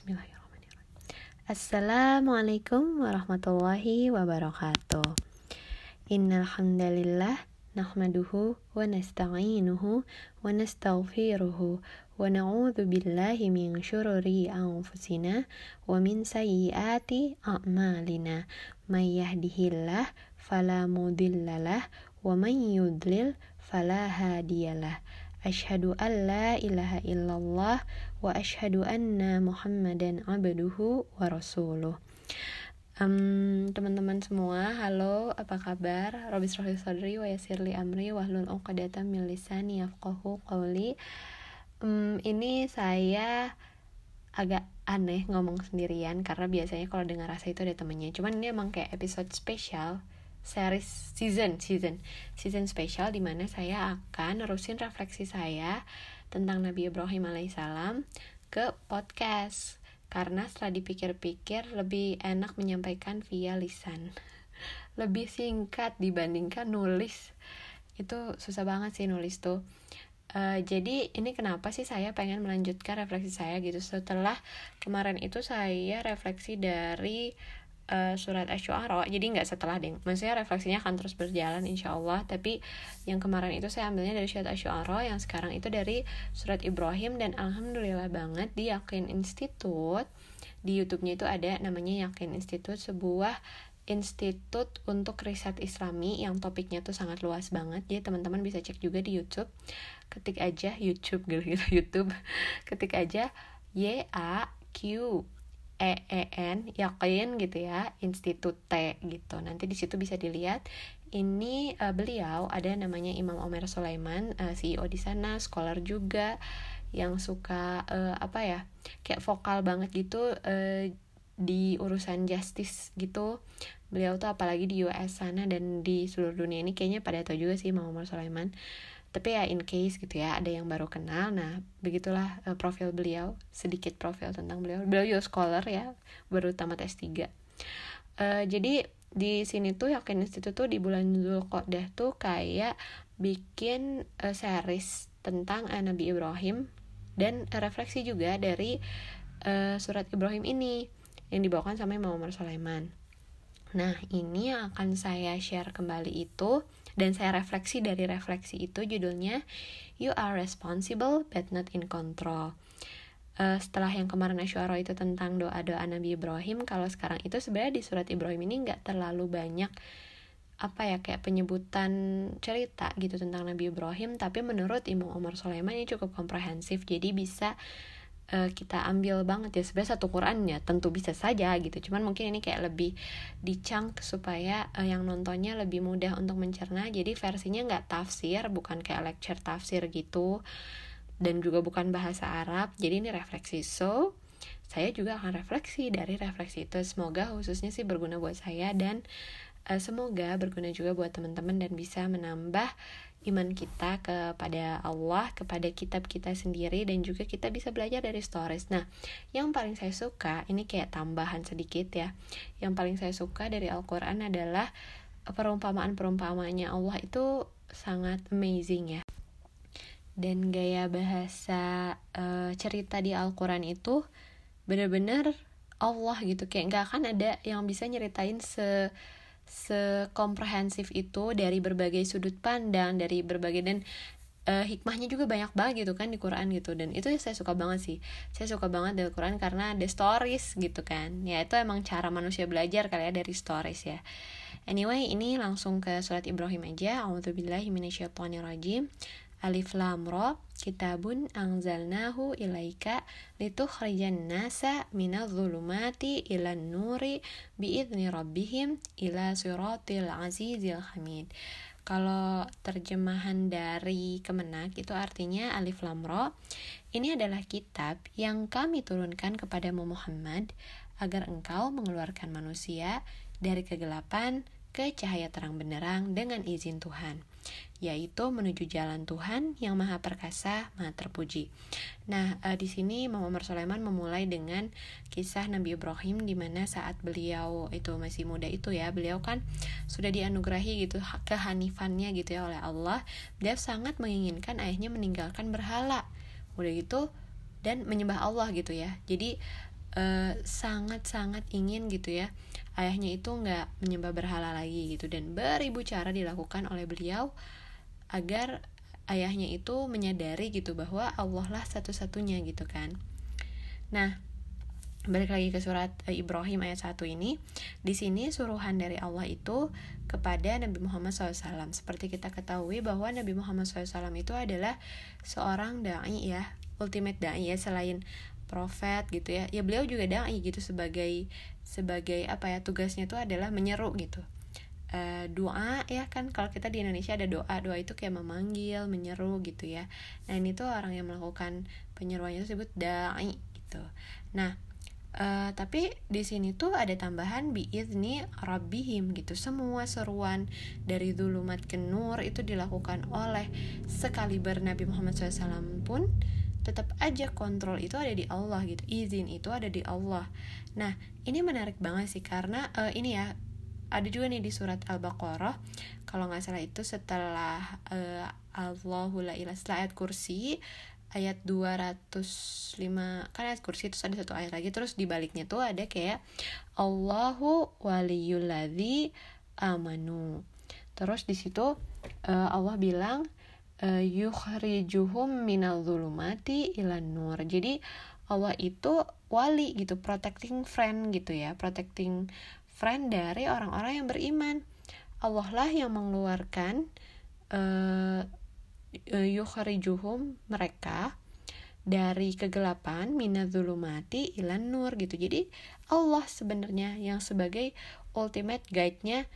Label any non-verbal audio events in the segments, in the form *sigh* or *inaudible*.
Bismillahirrahmanirrahim. Assalamualaikum warahmatullahi wabarakatuh. Innal hamdalillah nahmaduhu wa nasta'inuhu wa nastaghfiruhu wa na'udzu billahi min syururi anfusina wa min sayyiati a'malina. May yahdihillah fala mudhillalah wa man yudlil fala hadiyalah. Ashhadu an la ilaha illallah wa ashhadu anna muhammadan abduhu wa rasuluh. Um, Teman-teman semua, halo, apa kabar? Robis Rohil Sodri wa yasirli amri wahlul uqadatan min lisani yafqahu qawli. Um, Ini saya agak aneh ngomong sendirian karena biasanya kalau dengar rasa itu ada temennya. Cuman ini emang kayak episode spesial series season season. Season spesial di mana saya akan nerusin refleksi saya tentang Nabi Ibrahim alaihissalam ke podcast. Karena setelah dipikir-pikir lebih enak menyampaikan via lisan. *laughs* Lebih singkat dibandingkan nulis. Itu susah banget sih nulis tuh. Uh, jadi ini kenapa sih saya pengen melanjutkan refleksi saya gitu? Setelah kemarin itu saya refleksi dari uh, surat Asy-Syu'ara jadi nggak setelah deh. Maksudnya refleksinya akan terus berjalan insya Allah tapi yang kemarin itu saya ambilnya dari surat Asy-Syu'ara yang sekarang itu dari surat Ibrahim. Dan alhamdulillah banget di Yakin Institute di YouTube-nya itu ada namanya Yakin Institute sebuah institut untuk riset islami yang topiknya tuh sangat luas banget. Jadi teman-teman bisa cek juga di YouTube. Ketik aja YouTube *laughs* gitu YouTube. Ketik aja Y A Q EEN yakin gitu ya Institut T gitu. Nanti di situ bisa dilihat. Ini uh, beliau ada namanya Imam Omer Sulaiman uh, eh, CEO di sana scholar juga yang suka uh, apa ya kayak vokal banget gitu uh, di urusan justice gitu. Beliau tuh apalagi di US sana dan di seluruh dunia ini kayaknya pada tahu juga sih Imam Omer Sulaiman tapi ya in case gitu ya ada yang baru kenal nah begitulah uh, profil beliau sedikit profil tentang beliau beliau juga scholar ya baru tamat S3 uh, jadi di sini tuh Yakin Institute tuh di bulan Zulqa'dah tuh kayak bikin uh, series tentang uh, Nabi Ibrahim dan refleksi juga dari uh, surat Ibrahim ini yang dibawakan sama Imam Umar Sulaiman. Nah, ini yang akan saya share kembali itu dan saya refleksi dari refleksi itu judulnya You are responsible but not in control. Uh, setelah yang kemarin Asyara itu tentang doa-doa Nabi Ibrahim, kalau sekarang itu sebenarnya di surat Ibrahim ini nggak terlalu banyak apa ya kayak penyebutan cerita gitu tentang Nabi Ibrahim, tapi menurut Imam Omar Sulaiman ini cukup komprehensif, jadi bisa uh, kita ambil banget ya. Sebenarnya satu Quran tentu bisa saja gitu. Cuman mungkin ini kayak lebih dicang supaya uh, yang nontonnya lebih mudah untuk mencerna. Jadi versinya nggak tafsir bukan kayak lecture tafsir gitu. Dan juga bukan bahasa Arab. Jadi ini refleksi. So saya juga akan refleksi dari refleksi itu. Semoga khususnya sih berguna buat saya dan uh, semoga berguna juga buat teman-teman dan bisa menambah iman kita kepada Allah, kepada kitab kita sendiri dan juga kita bisa belajar dari stories. Nah, yang paling saya suka ini kayak tambahan sedikit ya. Yang paling saya suka dari Al-Qur'an adalah perumpamaan-perumpamaannya Allah itu sangat amazing ya. Dan gaya bahasa uh, cerita di Al-Qur'an itu benar-benar Allah gitu kayak nggak akan ada yang bisa nyeritain se sekomprehensif itu dari berbagai sudut pandang dari berbagai dan uh, hikmahnya juga banyak banget gitu kan di Quran gitu. Dan itu saya suka banget sih. Saya suka banget dari Quran karena ada stories gitu kan. Ya itu emang cara manusia belajar kali ya dari stories ya. Anyway ini langsung ke surat Ibrahim aja. A'udzubillahiminasyaitonirrajim Alif Lam Ra Kitabun anzalnahu ilaika litukhrijan nasa minadh-dhulumati ilan nuri biidzni rabbihim ila siratil azizil hamid. Kalau terjemahan dari Kemenak itu artinya Alif Lam Ra. Ini adalah kitab yang kami turunkan kepadamu Muhammad agar engkau mengeluarkan manusia dari kegelapan ke cahaya terang benderang dengan izin Tuhan yaitu menuju jalan Tuhan yang Maha Perkasa, Maha Terpuji. Nah, uh, di sini Muhammad Sulaiman memulai dengan kisah Nabi Ibrahim di mana saat beliau itu masih muda itu ya, beliau kan sudah dianugerahi gitu kehanifannya gitu ya oleh Allah. Dia sangat menginginkan ayahnya meninggalkan berhala. Udah gitu dan menyembah Allah gitu ya. Jadi uh, sangat-sangat ingin gitu ya ayahnya itu nggak menyembah berhala lagi gitu. Dan beribu cara dilakukan oleh beliau agar ayahnya itu menyadari gitu bahwa Allah lah satu-satunya gitu kan. Nah balik lagi ke surat eh, Ibrahim ayat 1 ini. Di sini suruhan dari Allah itu kepada Nabi Muhammad SAW seperti kita ketahui bahwa Nabi Muhammad SAW itu adalah seorang dai ya ultimate dai ya selain profet gitu ya. Ya beliau juga dai gitu sebagai sebagai apa ya tugasnya itu adalah menyeru gitu. Uh, doa ya kan kalau kita di Indonesia ada doa doa itu kayak memanggil menyeru gitu ya. Nah ini tuh orang yang melakukan penyeruannya disebut dai gitu. Nah Uh, tapi di sini tuh ada tambahan biizni rabbihim gitu. Semua seruan dari zulumat ke nur itu dilakukan oleh sekaliber Nabi Muhammad SAW pun tetap aja kontrol itu ada di Allah gitu. Izin itu ada di Allah. Nah, ini menarik banget sih karena uh, ini ya ada juga nih di surat Al-Baqarah kalau nggak salah itu setelah uh, Allahu la ilaha ayat kursi ayat 205 kan ayat kursi itu ada satu ayat lagi terus di baliknya tuh ada kayak Allahu waliyulladzi amanu terus di situ uh, Allah bilang uh, yukhrijuhum minal zulumati ilan nur jadi Allah itu wali gitu protecting friend gitu ya protecting friend dari orang-orang yang beriman Allah lah yang mengeluarkan uh, Eh, yukhrijuhum mereka dari kegelapan minadzulumati ilan nur gitu. Jadi Allah sebenarnya yang sebagai ultimate guide-nya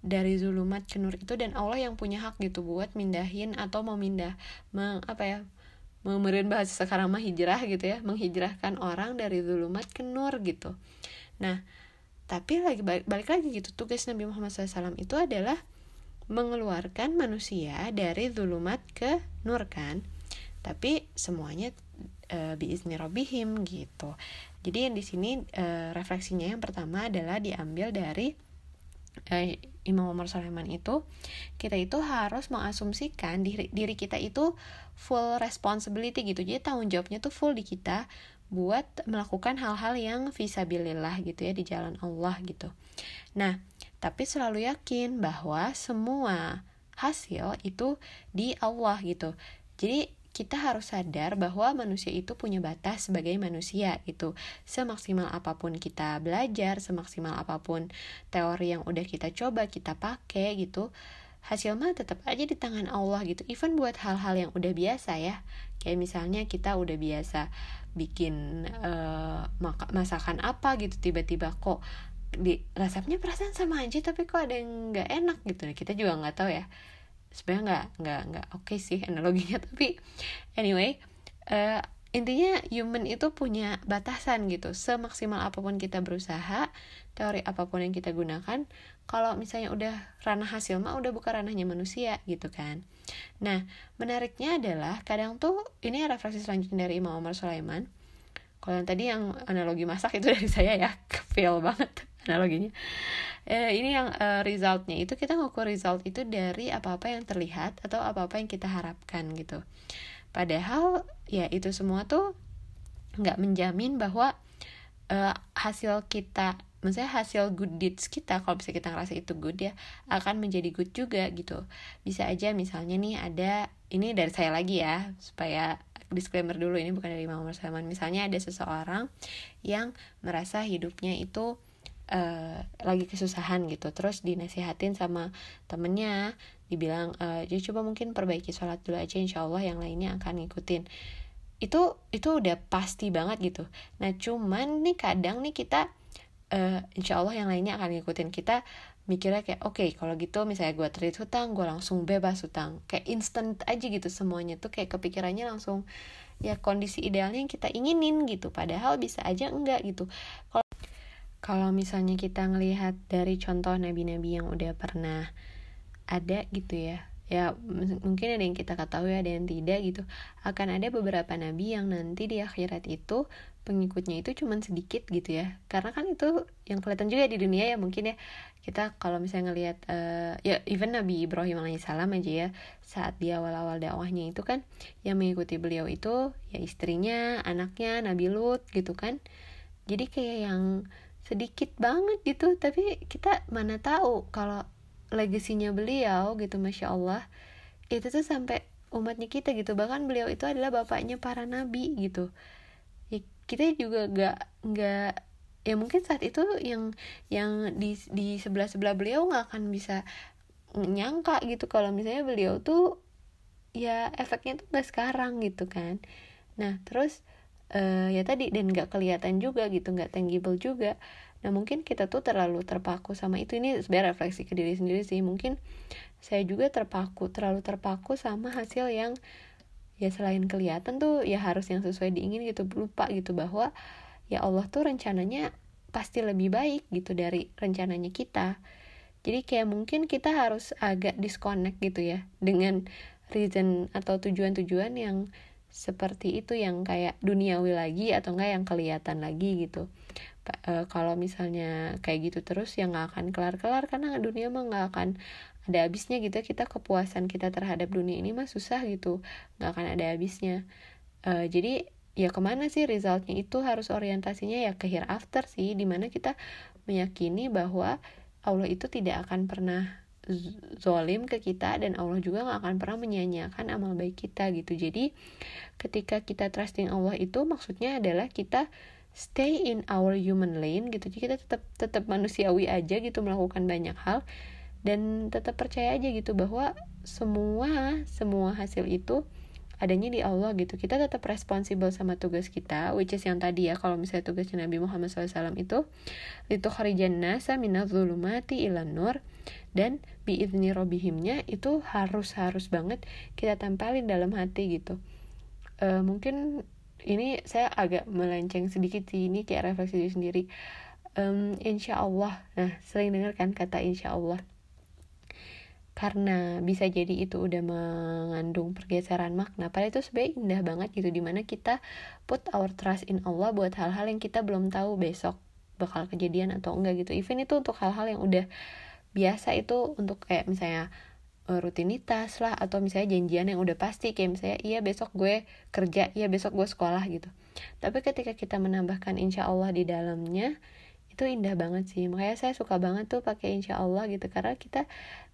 dari zulumat ke nur itu dan Allah yang punya hak gitu buat mindahin atau memindah meng, apa ya memerin bahasa sekarang mah hijrah gitu ya menghijrahkan orang dari zulumat ke nur gitu. Nah tapi lagi balik, balik lagi gitu tugas Nabi Muhammad SAW itu adalah mengeluarkan manusia dari zulumat ke nur kan. Tapi semuanya e, biizni robihim gitu. Jadi yang di sini e, refleksinya yang pertama adalah diambil dari e, Imam Umar Sulaiman itu kita itu harus mengasumsikan diri, diri kita itu full responsibility gitu jadi tanggung jawabnya tuh full di kita buat melakukan hal-hal yang visabilillah gitu ya di jalan Allah gitu nah tapi selalu yakin bahwa semua hasil itu di Allah gitu. Jadi kita harus sadar bahwa manusia itu punya batas sebagai manusia gitu. Semaksimal apa pun kita belajar, semaksimal apa pun teori yang udah kita coba, kita pakai gitu, hasil mah tetap aja di tangan Allah gitu. Even buat hal-hal yang udah biasa ya. Kayak misalnya kita udah biasa bikin uh, masakan apa gitu tiba-tiba kok di resepnya perasaan sama aja tapi kok ada yang nggak enak gitu nah kita juga nggak tahu ya sebenarnya nggak nggak nggak oke okay sih analoginya *laughs* tapi anyway uh, intinya human itu punya batasan gitu. Semaksimal apa pun kita berusaha teori apa pun yang kita gunakan kalau misalnya udah ranah hasil mah udah bukan ranahnya manusia gitu kan. Nah menariknya adalah kadang tuh ini refleksi selanjutnya dari Imam Umar Sulaiman. Kalau yang tadi yang analogi masak itu *laughs* dari saya ya fail banget analoginya. Eh, ini yang uh, resultnya. Itu kita ngukur result itu dari apa-apa yang terlihat atau apa-apa yang kita harapkan gitu. Padahal ya itu semua tuh nggak menjamin bahwa uh, hasil kita maksudnya hasil good deeds kita kalau bisa kita ngerasa itu good ya akan menjadi good juga gitu. Bisa aja misalnya nih ada ini dari saya lagi ya supaya disclaimer dulu ini bukan dari Muhammad Salman misalnya ada seseorang yang merasa hidupnya itu uh, lagi kesusahan gitu. Terus dinasihatin sama temennya dibilang uh, coba mungkin perbaiki sholat dulu aja insya Allah yang lainnya akan ngikutin. Itu itu udah pasti banget gitu. Nah cuman nih kadang nih kita uh, insya Allah yang lainnya akan ngikutin. Kita mikirnya kayak oke okay, kalau gitu misalnya gue terit hutang gue langsung bebas hutang. Kayak instant aja gitu semuanya tuh kayak kepikirannya langsung ya kondisi idealnya yang kita inginin gitu. Padahal bisa aja enggak gitu. Kalau kalau misalnya kita ngelihat dari contoh nabi-nabi yang udah pernah ada gitu ya ya mungkin ada yang kita ketahui ada yang tidak gitu akan ada beberapa nabi yang nanti di akhirat itu pengikutnya itu cuman sedikit gitu ya. Karena kan itu yang kelihatan juga di dunia ya mungkin ya. Kita kalau misalnya ngelihat uh, ya even Nabi Ibrahim alaihissalam aja ya saat dia awal-awal dakwahnya itu kan yang mengikuti beliau itu ya istrinya anaknya Nabi Lut gitu kan. Jadi kayak yang sedikit banget gitu. Tapi kita mana tahu kalau legasinya beliau gitu masya Allah itu tuh sampai umatnya kita gitu. Bahkan beliau itu adalah bapaknya para nabi gitu. Ya, kita juga gak nggak ya mungkin saat itu yang yang di di sebelah sebelah beliau nggak akan bisa nyangka gitu kalau misalnya beliau tuh ya efeknya tuh nggak sekarang gitu kan. Nah terus uh, ya tadi dan nggak kelihatan juga gitu nggak tangible juga. Nah mungkin kita tuh terlalu terpaku sama itu. Ini sebenarnya refleksi ke diri sendiri sih. Mungkin saya juga terpaku terlalu terpaku sama hasil yang ya selain kelihatan tuh ya harus yang sesuai diingin gitu. Lupa gitu bahwa ya Allah tuh rencananya pasti lebih baik gitu dari rencananya kita. Jadi kayak mungkin kita harus agak disconnect gitu ya dengan reason atau tujuan-tujuan yang seperti itu yang kayak duniawi lagi atau enggak yang kelihatan lagi gitu. E, kalau misalnya kayak gitu terus ya nggak akan kelar-kelar karena dunia mah nggak akan ada habisnya gitu. Kita kepuasan kita terhadap dunia ini mah susah gitu nggak akan ada habisnya. E, jadi ya ke mana sih resultnya? Itu harus orientasinya ya ke hereafter sih di mana kita meyakini bahwa Allah itu tidak akan pernah zolim ke kita dan Allah juga gak akan pernah menyia-nyiakan amal baik kita gitu. Jadi ketika kita trusting Allah itu maksudnya adalah kita stay in our human lane gitu. Jadi kita tetap tetap manusiawi aja gitu melakukan banyak hal dan tetap percaya aja gitu bahwa semua semua hasil itu adanya di Allah gitu. Kita tetap responsibel sama tugas kita which is yang tadi ya kalau misalnya tugasnya Nabi Muhammad SAW itu itu kharijan nasa minadzulumati ilan nur dan biizni robihimnya itu harus harus banget kita tempelin dalam hati gitu. Uh, mungkin ini saya agak melenceng sedikit sih ini kayak refleksi diri sendiri. Um, insya Allah. Nah sering dengar kan kata insya Allah karena bisa jadi itu udah mengandung pergeseran makna. Padahal itu sebenarnya indah banget gitu di mana kita put our trust in Allah buat hal-hal yang kita belum tahu besok bakal kejadian atau enggak gitu. Even itu untuk hal-hal yang udah biasa itu untuk kayak misalnya eh, rutinitas lah atau misalnya janjian yang udah pasti kayak misalnya iya besok gue kerja iya besok gue sekolah gitu. Tapi ketika kita menambahkan insya Allah di dalamnya itu indah banget sih. Makanya saya suka banget tuh pakai insya Allah gitu karena kita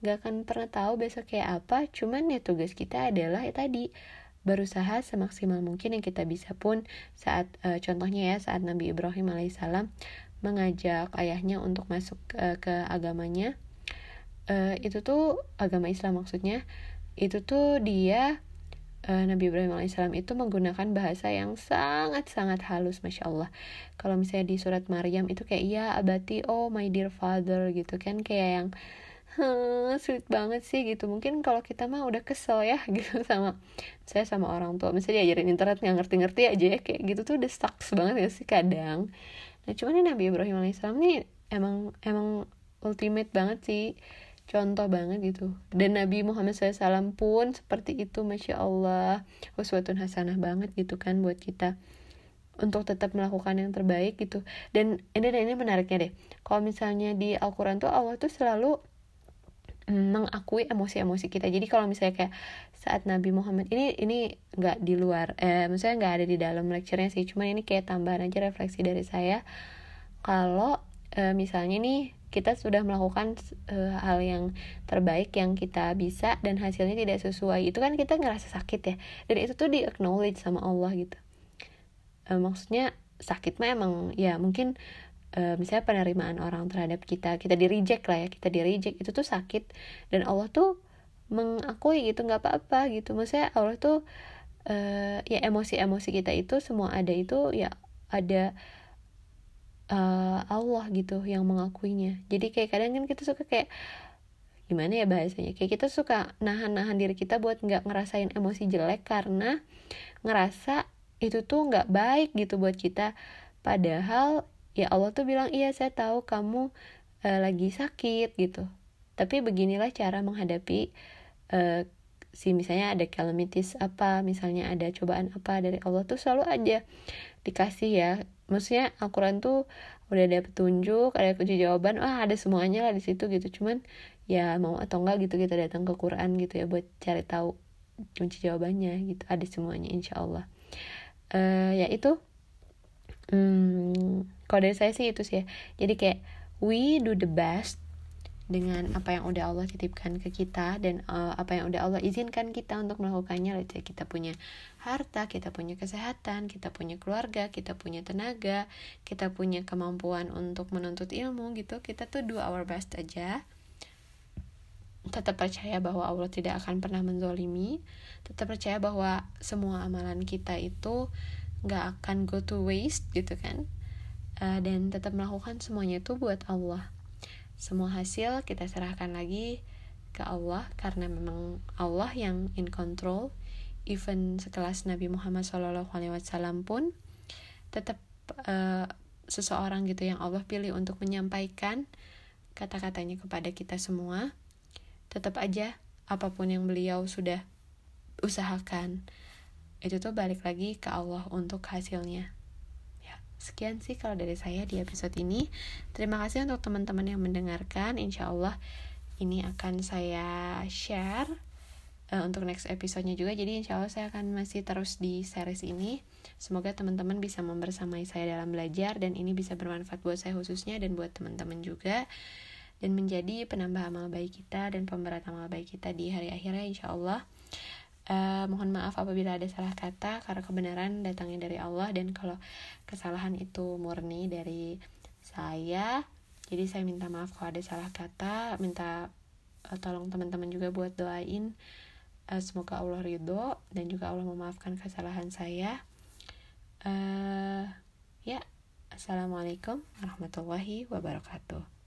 gak akan pernah tahu besok kayak apa cuman ya tugas kita adalah ya tadi berusaha semaksimal mungkin yang kita bisa pun saat uh, contohnya ya saat Nabi Ibrahim alaihissalam mengajak ayahnya untuk masuk uh, ke agamanya. Uh, itu tuh agama Islam maksudnya. Itu tuh dia uh, Nabi Ibrahim alaihissalam itu menggunakan bahasa yang sangat sangat halus masya Allah. Kalau misalnya di surat Maryam itu kayak iya abati oh my dear father gitu kan kayak yang sulit banget sih gitu. Mungkin kalau kita mah udah kesel ya *laughs* gitu sama saya sama orang tua. Misalnya diajarin internet nggak ngerti-ngerti aja ya kayak gitu tuh udah stuck banget ya sih kadang. Nah cuman ini Nabi Ibrahim alaihissalam nih emang emang ultimate banget sih contoh banget gitu. Dan Nabi Muhammad SAW pun seperti itu Masya Allah. Uswatun hasanah banget gitu kan buat kita. Untuk tetap melakukan yang terbaik gitu. Dan ini dan ini menariknya deh. Kalau misalnya di Al-Quran tuh Allah tuh selalu mengakui emosi-emosi kita. Jadi kalau misalnya kayak saat Nabi Muhammad ini ini nggak di luar eh maksudnya nggak ada di dalam lecturenya sih. Cuma ini kayak tambahan aja refleksi dari saya. Kalau eh, misalnya nih kita sudah melakukan eh, hal yang terbaik yang kita bisa dan hasilnya tidak sesuai itu kan kita ngerasa sakit ya. Dan itu tuh di acknowledge sama Allah gitu. Eh, maksudnya sakit mah emang ya mungkin uh, misalnya penerimaan orang terhadap kita kita di reject lah ya kita di reject itu tuh sakit. Dan Allah tuh mengakui gitu nggak apa-apa gitu. Maksudnya Allah tuh uh, ya emosi-emosi kita itu semua ada itu ya ada uh, Allah gitu yang mengakuinya. Jadi kayak kadang kan kita suka kayak gimana ya bahasanya? Kayak kita suka nahan-nahan diri kita buat nggak ngerasain emosi jelek karena ngerasa itu tuh nggak baik gitu buat kita. Padahal ya Allah tuh bilang iya saya tahu kamu uh, lagi sakit gitu. Tapi beginilah cara menghadapi uh, si misalnya ada calamities apa misalnya ada cobaan apa dari Allah tuh selalu aja dikasih ya. Maksudnya Al-Quran tuh udah ada petunjuk ada kunci jawaban wah ada semuanya lah di situ gitu. Cuman ya mau atau enggak gitu kita datang ke Quran gitu ya buat cari tahu kunci jawabannya gitu ada semuanya insya Allah. Uh, ya itu hmm, kalau dari saya sih itu sih ya. Jadi kayak we do the best dengan apa yang udah Allah titipkan ke kita dan uh, apa yang udah Allah izinkan kita untuk melakukannya. Let's say kita punya harta, kita punya kesehatan, kita punya keluarga, kita punya tenaga, kita punya kemampuan untuk menuntut ilmu gitu, kita tuh do our best aja. Tetap percaya bahwa Allah tidak akan pernah menzolimi. Tetap percaya bahwa semua amalan kita itu nggak akan go to waste gitu kan uh, dan tetap melakukan semuanya itu buat Allah semua hasil kita serahkan lagi ke Allah karena memang Allah yang in control. Even sekelas Nabi Muhammad SAW pun tetap uh, seseorang gitu yang Allah pilih untuk menyampaikan kata-katanya kepada kita semua. Tetap aja apa pun yang beliau sudah usahakan itu tuh balik lagi ke Allah untuk hasilnya. Sekian sih kalau dari saya di episode ini. Terima kasih untuk teman-teman yang mendengarkan. Insya Allah ini akan saya share uh, untuk next episodenya juga. Jadi insya Allah saya akan masih terus di series ini. Semoga teman-teman bisa membersamai saya dalam belajar dan ini bisa bermanfaat buat saya khususnya dan buat teman-teman juga dan menjadi penambah amal baik kita dan pemberat amal baik kita di hari akhirnya insya Allah. Uh, mohon maaf apabila ada salah kata karena kebenaran datangnya dari Allah dan kalau kesalahan itu murni dari saya. Jadi saya minta maaf kalau ada salah kata, minta uh, tolong teman-teman juga buat doain uh, semoga Allah ridho dan juga Allah memaafkan kesalahan saya. Uh, ya, assalamualaikum warahmatullahi wabarakatuh.